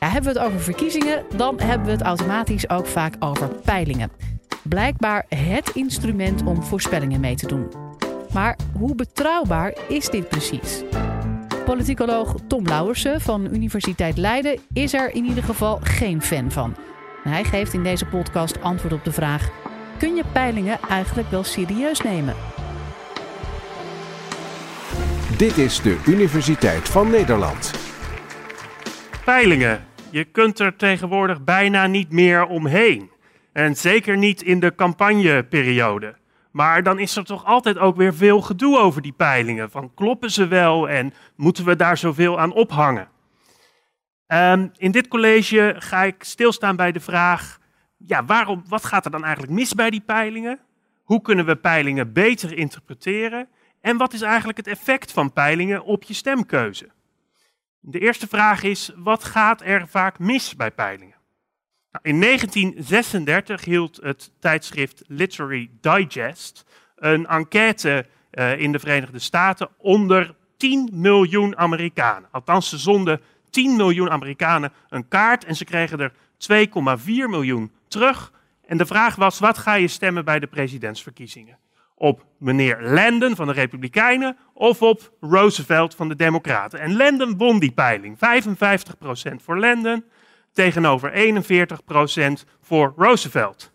Ja, hebben we het over verkiezingen, dan hebben we het automatisch ook vaak over peilingen. Blijkbaar het instrument om voorspellingen mee te doen. Maar hoe betrouwbaar is dit precies? Politicoloog Tom Lauwersen van Universiteit Leiden is er in ieder geval geen fan van. Hij geeft in deze podcast antwoord op de vraag: kun je peilingen eigenlijk wel serieus nemen? Dit is de Universiteit van Nederland. Peilingen. Je kunt er tegenwoordig bijna niet meer omheen. En zeker niet in de campagneperiode. Maar dan is er toch altijd ook weer veel gedoe over die peilingen. Van kloppen ze wel en moeten we daar zoveel aan ophangen? Ehm, in dit college ga ik stilstaan bij de vraag: ja, waarom, wat gaat er dan eigenlijk mis bij die peilingen? Hoe kunnen we peilingen beter interpreteren? En wat is eigenlijk het effect van peilingen op je stemkeuze? De eerste vraag is: wat gaat er vaak mis bij peilingen? Nou, in 1936 hield het tijdschrift Literary Digest een enquête uh, in de Verenigde Staten onder 10 miljoen Amerikanen. Althans, ze zonden 10 miljoen Amerikanen een kaart en ze kregen er 2,4 miljoen terug. En de vraag was: wat ga je stemmen bij de presidentsverkiezingen? Op meneer Landon van de Republikeinen of op Roosevelt van de Democraten? En Landon won die peiling. 55% voor Landon tegenover 41% voor Roosevelt.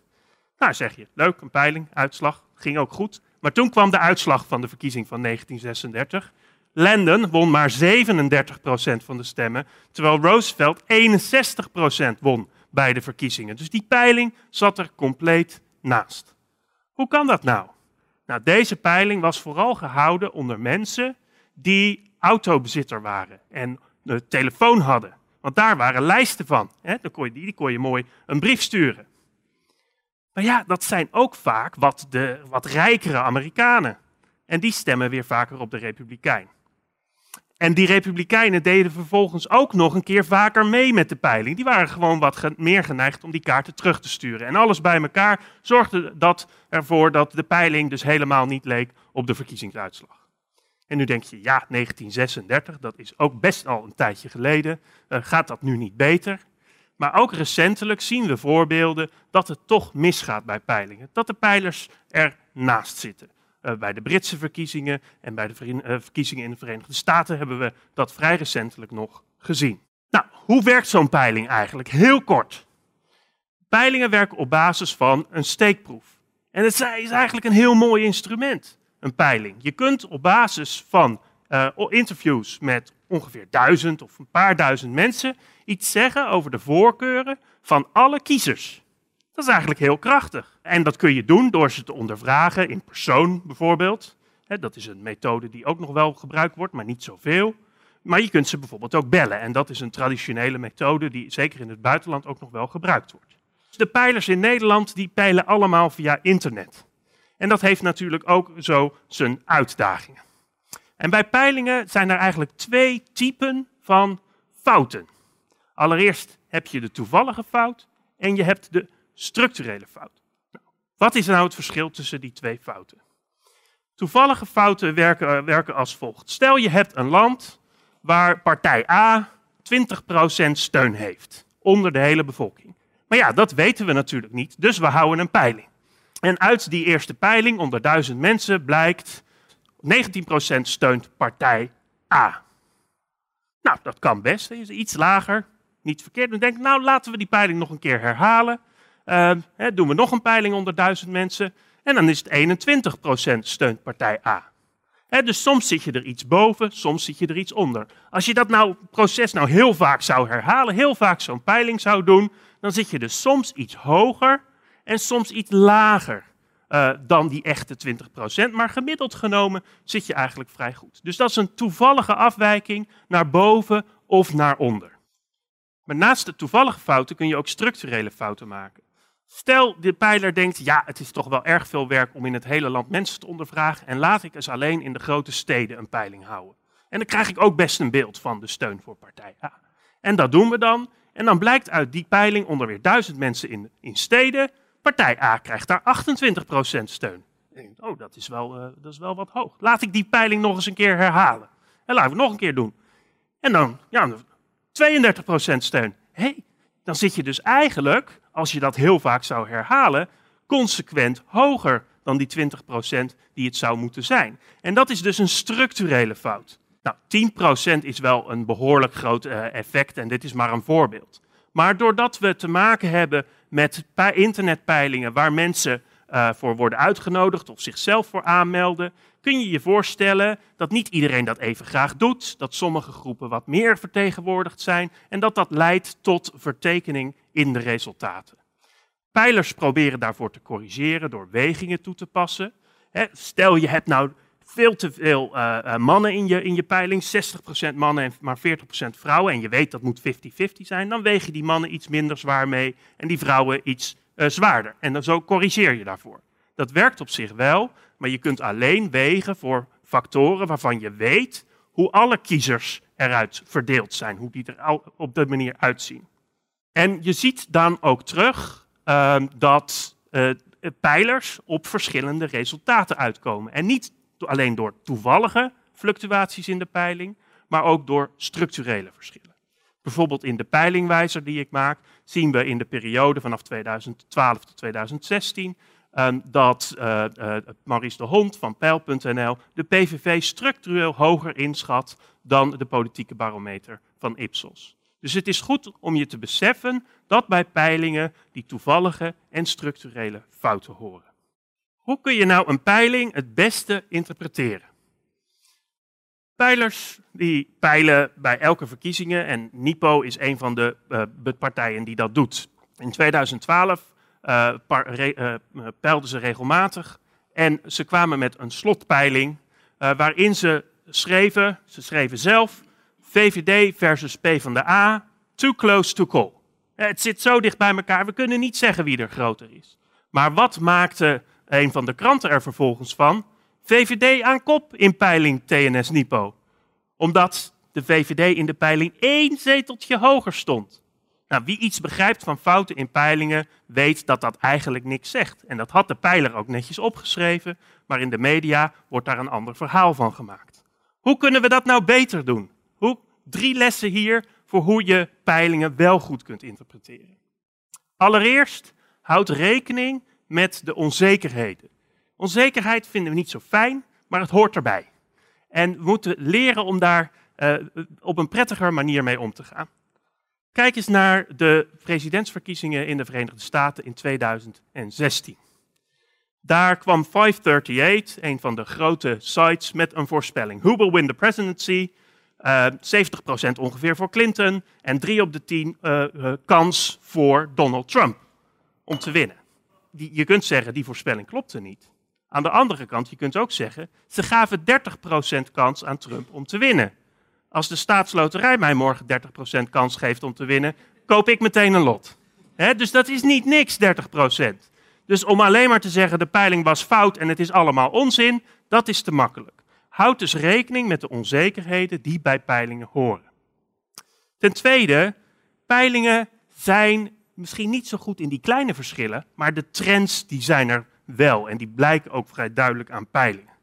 Nou, zeg je, leuk, een peiling, uitslag, ging ook goed. Maar toen kwam de uitslag van de verkiezing van 1936. Landon won maar 37% van de stemmen, terwijl Roosevelt 61% won bij de verkiezingen. Dus die peiling zat er compleet naast. Hoe kan dat nou? Nou, deze peiling was vooral gehouden onder mensen die autobezitter waren en de telefoon hadden. Want daar waren lijsten van. Hè? Dan kon je, die, die kon je mooi een brief sturen. Maar ja, dat zijn ook vaak wat, de, wat rijkere Amerikanen. En die stemmen weer vaker op de Republikein. En die Republikeinen deden vervolgens ook nog een keer vaker mee met de peiling. Die waren gewoon wat meer geneigd om die kaarten terug te sturen. En alles bij elkaar zorgde dat ervoor dat de peiling dus helemaal niet leek op de verkiezingsuitslag. En nu denk je, ja, 1936, dat is ook best al een tijdje geleden. Uh, gaat dat nu niet beter? Maar ook recentelijk zien we voorbeelden dat het toch misgaat bij peilingen. Dat de peilers ernaast zitten. Uh, bij de Britse verkiezingen en bij de uh, verkiezingen in de Verenigde Staten hebben we dat vrij recentelijk nog gezien. Nou, hoe werkt zo'n peiling eigenlijk? Heel kort. Peilingen werken op basis van een steekproef. En het is eigenlijk een heel mooi instrument een peiling. Je kunt op basis van uh, interviews met ongeveer duizend of een paar duizend mensen iets zeggen over de voorkeuren van alle kiezers. Dat is eigenlijk heel krachtig. En dat kun je doen door ze te ondervragen in persoon bijvoorbeeld. dat is een methode die ook nog wel gebruikt wordt, maar niet zoveel. Maar je kunt ze bijvoorbeeld ook bellen. En dat is een traditionele methode die zeker in het buitenland ook nog wel gebruikt wordt. De peilers in Nederland die peilen allemaal via internet. En dat heeft natuurlijk ook zo zijn uitdagingen. En bij peilingen zijn er eigenlijk twee typen van fouten. Allereerst heb je de toevallige fout en je hebt de structurele fout. Wat is nou het verschil tussen die twee fouten? Toevallige fouten werken, werken als volgt. Stel je hebt een land waar partij A 20% steun heeft onder de hele bevolking. Maar ja, dat weten we natuurlijk niet, dus we houden een peiling. En uit die eerste peiling onder duizend mensen blijkt 19% steunt partij A. Nou, dat kan best. Is iets lager, niet verkeerd. Dan denk ik, nou laten we die peiling nog een keer herhalen. Hè, doen we nog een peiling onder duizend mensen. En dan is het 21% steunt partij A. Dus soms zit je er iets boven, soms zit je er iets onder. Als je dat nou, proces nou heel vaak zou herhalen, heel vaak zo'n peiling zou doen, dan zit je dus soms iets hoger en soms iets lager uh, dan die echte 20%. Maar gemiddeld genomen zit je eigenlijk vrij goed. Dus dat is een toevallige afwijking naar boven of naar onder. Maar naast de toevallige fouten kun je ook structurele fouten maken. Stel, de pijler denkt, ja, het is toch wel erg veel werk om in het hele land mensen te ondervragen en laat ik eens alleen in de grote steden een peiling houden. En dan krijg ik ook best een beeld van de steun voor partij A. En dat doen we dan. En dan blijkt uit die peiling onder weer duizend mensen in, in steden Partij A krijgt daar 28% steun. oh, dat is, wel, uh, dat is wel wat hoog. Laat ik die peiling nog eens een keer herhalen. En laten we het nog een keer doen. En dan, ja, 32% steun. hey, dan zit je dus eigenlijk, als je dat heel vaak zou herhalen, consequent hoger dan die 20% die het zou moeten zijn. En dat is dus een structurele fout. Nou, 10% is wel een behoorlijk groot uh, effect en dit is maar een voorbeeld. Maar doordat we te maken hebben met internetpeilingen waar mensen uh, voor worden uitgenodigd of zichzelf voor aanmelden, kun je je voorstellen dat niet iedereen dat even graag doet, dat sommige groepen wat meer vertegenwoordigd zijn en dat dat leidt tot vertekening in de resultaten. Pijlers proberen daarvoor te corrigeren door wegingen toe te passen. stel je hebt nou veel te veel uh, mannen in je, in je peiling, 60% mannen en maar 40% vrouwen, en je weet dat moet 50-50 zijn, dan weeg je die mannen iets minder zwaar mee en die vrouwen iets uh, zwaarder. En dan zo corrigeer je daarvoor. Dat werkt op zich wel, maar je kunt alleen wegen voor factoren waarvan je weet hoe alle kiezers eruit verdeeld zijn, hoe die er op de manier uitzien. En je ziet dan ook terug uh, dat uh, pijlers op verschillende resultaten uitkomen. En niet alleen door toevallige fluctuaties in de peiling, maar ook door structurele verschillen. Bijvoorbeeld in de peilingwijzer die ik maak, zien we in de periode vanaf 2012 tot 2016 um, dat uh, Maurice de Hond van Peil.nl de PVV structureel hoger inschat dan de politieke barometer van Ipsos. Dus het is goed om je te beseffen dat bij peilingen die toevallige en structurele fouten horen. Hoe kun je nou een peiling het beste interpreteren? Peilers die peilen bij elke verkiezingen en NIPO is een van de uh, partijen die dat doet. In 2012 uh, peilden ze regelmatig en ze kwamen met een slotpeiling waarin ze schreven, ze schreven zelf, VVD versus PvdA, too close to call. Het zit zo dicht bij elkaar, we kunnen niet zeggen wie er groter is. Maar wat maakte een van de kranten er vervolgens van? VVD aan kop in peiling TNS-Nipo. Omdat de VVD in de peiling één zeteltje hoger stond. Nou, wie iets begrijpt van fouten in peilingen, weet dat dat eigenlijk niks zegt. En dat had de peiler ook netjes opgeschreven, maar in de media wordt daar een ander verhaal van gemaakt. Hoe kunnen we dat nou beter doen? Drie lessen hier voor hoe je peilingen wel goed kunt interpreteren. Allereerst, houd rekening met de onzekerheden. Onzekerheid vinden we niet zo fijn, maar het hoort erbij. En we moeten leren om daar uh, op een prettiger manier mee om te gaan. Kijk eens naar de presidentsverkiezingen in de Verenigde Staten in 2016. Daar kwam 538, een van de grote sites, met een voorspelling. Who will win the presidency? Uh, eh, 70% ongeveer voor Clinton en 3 op de 10 uh, uh, kans voor Donald Trump om te winnen. Die, je kunt zeggen, die voorspelling klopte niet. Aan de andere kant, je kunt ook zeggen, ze gaven 30% kans aan Trump om te winnen. Als de staatsloterij mij morgen 30% kans geeft om te winnen, koop ik meteen een lot. dus dat is niet niks, 30%. Dus om alleen maar te zeggen de peiling was fout en het is allemaal onzin, dat is te makkelijk. Houd dus rekening met de onzekerheden die bij peilingen horen. Ten tweede, peilingen zijn misschien niet zo goed in die kleine verschillen, maar de trends die zijn er wel en die blijken ook vrij duidelijk aan peilingen.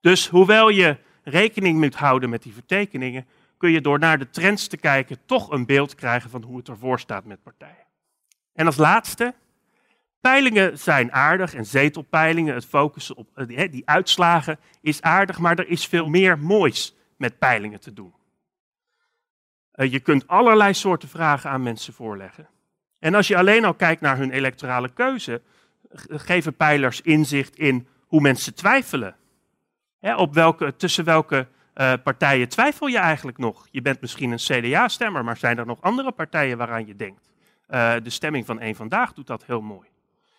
Dus hoewel je rekening moet houden met die vertekeningen, kun je door naar de trends te kijken toch een beeld krijgen van hoe het ervoor staat met partijen. En als laatste, peilingen zijn aardig en zetelpeilingen, het focussen op eh, die uitslagen is aardig, maar er is veel meer moois met peilingen te doen. Eh, je kunt allerlei soorten vragen aan mensen voorleggen. En als je alleen al kijkt naar hun electorale keuze, geven peilers inzicht in hoe mensen twijfelen op welke, tussen welke uh, partijen twijfel je eigenlijk nog? Je bent misschien een CDA-stemmer, maar zijn er nog andere partijen waaraan je denkt? Uh, de stemming van één Vandaag doet dat heel mooi.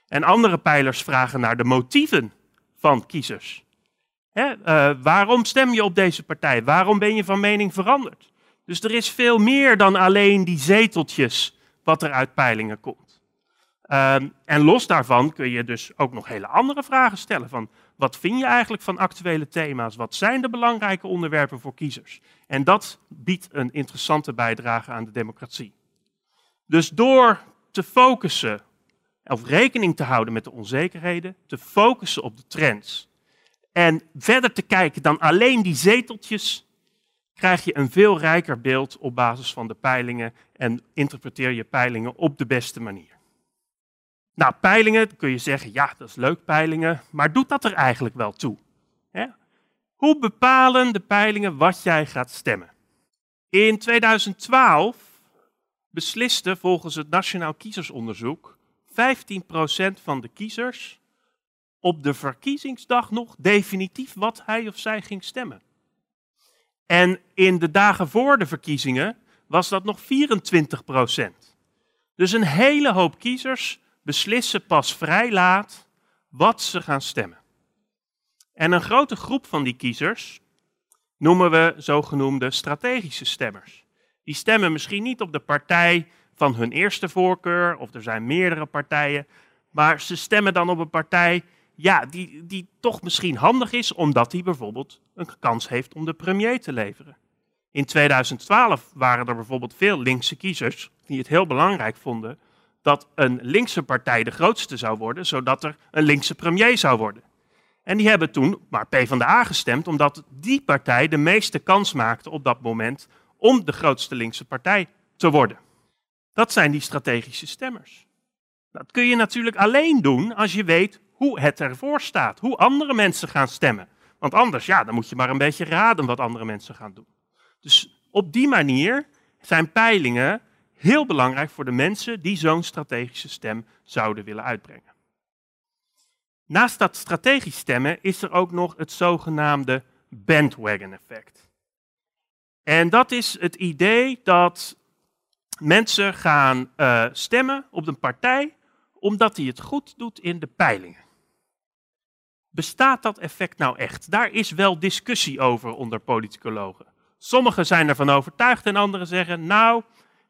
En andere pijlers vragen naar de motieven van kiezers. Hè, uh, waarom stem je op deze partij? Waarom ben je van mening veranderd? Dus er is veel meer dan alleen die zeteltjes wat er uit peilingen komt. Ehm, en los daarvan kun je dus ook nog hele andere vragen stellen. Van wat vind je eigenlijk van actuele thema's? Wat zijn de belangrijke onderwerpen voor kiezers? En dat biedt een interessante bijdrage aan de democratie. Dus door te focussen of rekening te houden met de onzekerheden, te focussen op de trends en verder te kijken dan alleen die zeteltjes, krijg je een veel rijker beeld op basis van de peilingen en interpreteer je peilingen op de beste manier. Nou, peilingen, kun je zeggen, ja, dat is leuk, peilingen, maar doet dat er eigenlijk wel toe? Hoe bepalen de peilingen wat jij gaat stemmen? In 2012 besliste volgens het Nationaal Kiezersonderzoek 15% van de kiezers op de verkiezingsdag nog definitief wat hij of zij ging stemmen. En in de dagen voor de verkiezingen was dat nog 24% Dus een hele hoop kiezers beslissen pas vrij laat wat ze gaan stemmen. En een grote groep van die kiezers noemen we zogenoemde strategische stemmers. Die stemmen misschien niet op de partij van hun eerste voorkeur, of er zijn meerdere partijen, maar ze stemmen dan op een partij ja, die, die toch misschien handig is, omdat die bijvoorbeeld een kans heeft om de premier te leveren. In 2012 waren er bijvoorbeeld veel linkse kiezers die het heel belangrijk vonden dat een linkse partij de grootste zou worden, zodat er een linkse premier zou worden. En die hebben toen maar PvdA gestemd, omdat die partij de meeste kans maakte op dat moment om de grootste linkse partij te worden. Dat zijn die strategische stemmers. Dat kun je natuurlijk alleen doen als je weet hoe het ervoor staat, hoe andere mensen gaan stemmen. Want anders, ja, dan moet je maar een beetje raden wat andere mensen gaan doen. Dus op die manier zijn peilingen heel belangrijk voor de mensen die zo'n strategische stem zouden willen uitbrengen. Naast dat strategisch stemmen is er ook nog het zogenaamde bandwagon effect. En dat is het idee dat mensen gaan uh, stemmen op een partij omdat hij het goed doet in de peilingen. Bestaat dat effect nou echt? Daar is wel discussie over onder politicologen. Sommigen zijn ervan overtuigd en anderen zeggen, nou,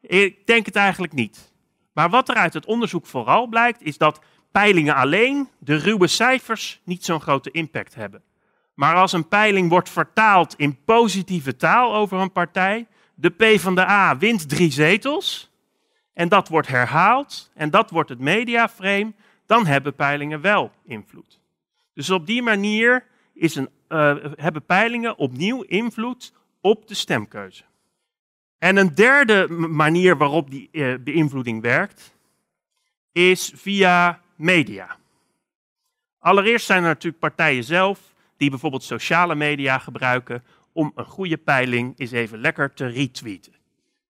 ik denk het eigenlijk niet. Maar wat er uit het onderzoek vooral blijkt, is dat peilingen alleen, de ruwe cijfers, niet zo'n grote impact hebben. Maar als een peiling wordt vertaald in positieve taal over een partij, de P van de A wint drie zetels, en dat wordt herhaald, en dat wordt het mediaframe, dan hebben peilingen wel invloed. Dus op die manier is een, uh, hebben peilingen opnieuw invloed op de stemkeuze. En een derde manier waarop die uh, beïnvloeding werkt, is via media. Allereerst zijn er natuurlijk partijen zelf die bijvoorbeeld sociale media gebruiken om een goede peiling eens even lekker te retweeten.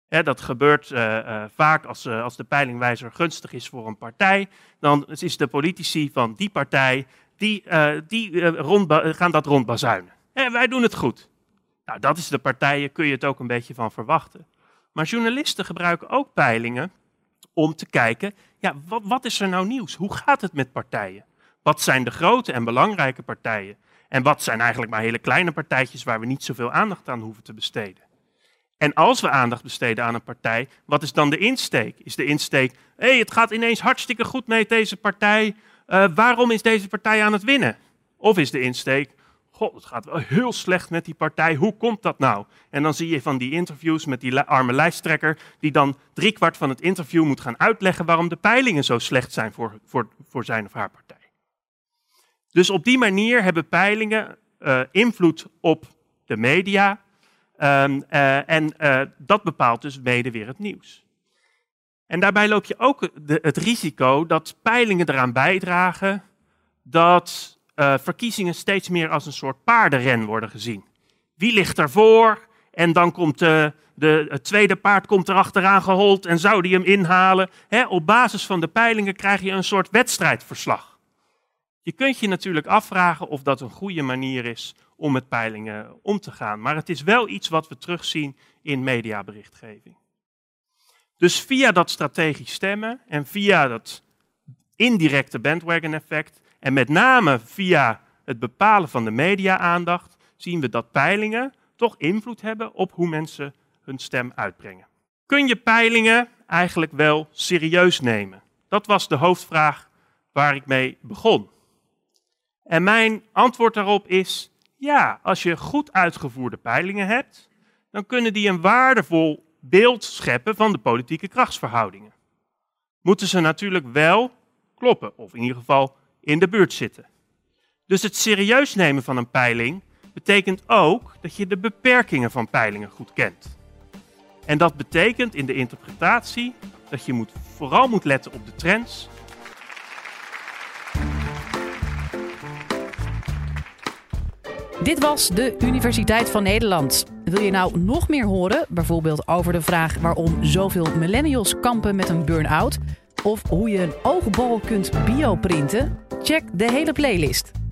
dat gebeurt uh, uh, vaak als, als de peilingwijzer gunstig is voor een partij. Dan is de politici van die partij, die, die rond, gaan dat rondbazuinen. wij doen het goed. Nou, dat is de partijen, kun je het ook een beetje van verwachten. Maar journalisten gebruiken ook peilingen om te kijken, ja, wat, wat is er nou nieuws? Hoe gaat het met partijen? Wat zijn de grote en belangrijke partijen? En wat zijn eigenlijk maar hele kleine partijtjes waar we niet zoveel aandacht aan hoeven te besteden? En als we aandacht besteden aan een partij, wat is dan de insteek? Is de insteek, hé, hey, het gaat ineens hartstikke goed met deze partij, uh, waarom is deze partij aan het winnen? Of is de insteek, God, het gaat wel heel slecht met die partij. Hoe komt dat nou? En dan zie je van die interviews met die arme lijsttrekker, die dan driekwart van het interview moet gaan uitleggen waarom de peilingen zo slecht zijn voor, voor, voor zijn of haar partij. Dus op die manier hebben peilingen uh, invloed op de media. Um, uh, en uh, dat bepaalt dus mede weer het nieuws. En daarbij loop je ook het risico dat peilingen eraan bijdragen dat uh, verkiezingen steeds meer als een soort paardenren worden gezien. Wie ligt ervoor? En dan komt uh, de, het tweede paard komt erachteraan gehold en zou die hem inhalen. op basis van de peilingen krijg je een soort wedstrijdverslag. Je kunt je natuurlijk afvragen of dat een goede manier is om met peilingen om te gaan. Maar het is wel iets wat we terugzien in mediaberichtgeving. Dus via dat strategisch stemmen en via dat indirecte bandwagon effect en met name via het bepalen van de media-aandacht zien we dat peilingen toch invloed hebben op hoe mensen hun stem uitbrengen. Kun je peilingen eigenlijk wel serieus nemen? Dat was de hoofdvraag waar ik mee begon. En mijn antwoord daarop is ja, als je goed uitgevoerde peilingen hebt, dan kunnen die een waardevol beeld scheppen van de politieke krachtsverhoudingen. Moeten ze natuurlijk wel kloppen, of in ieder geval in de buurt zitten. Dus het serieus nemen van een peiling betekent ook dat je de beperkingen van peilingen goed kent. En dat betekent in de interpretatie dat je moet, vooral moet letten op de trends. Dit was de Universiteit van Nederland. Wil je nou nog meer horen, bijvoorbeeld over de vraag waarom zoveel millennials kampen met een burn-out? Of hoe je een oogbal kunt bioprinten? Check de hele playlist.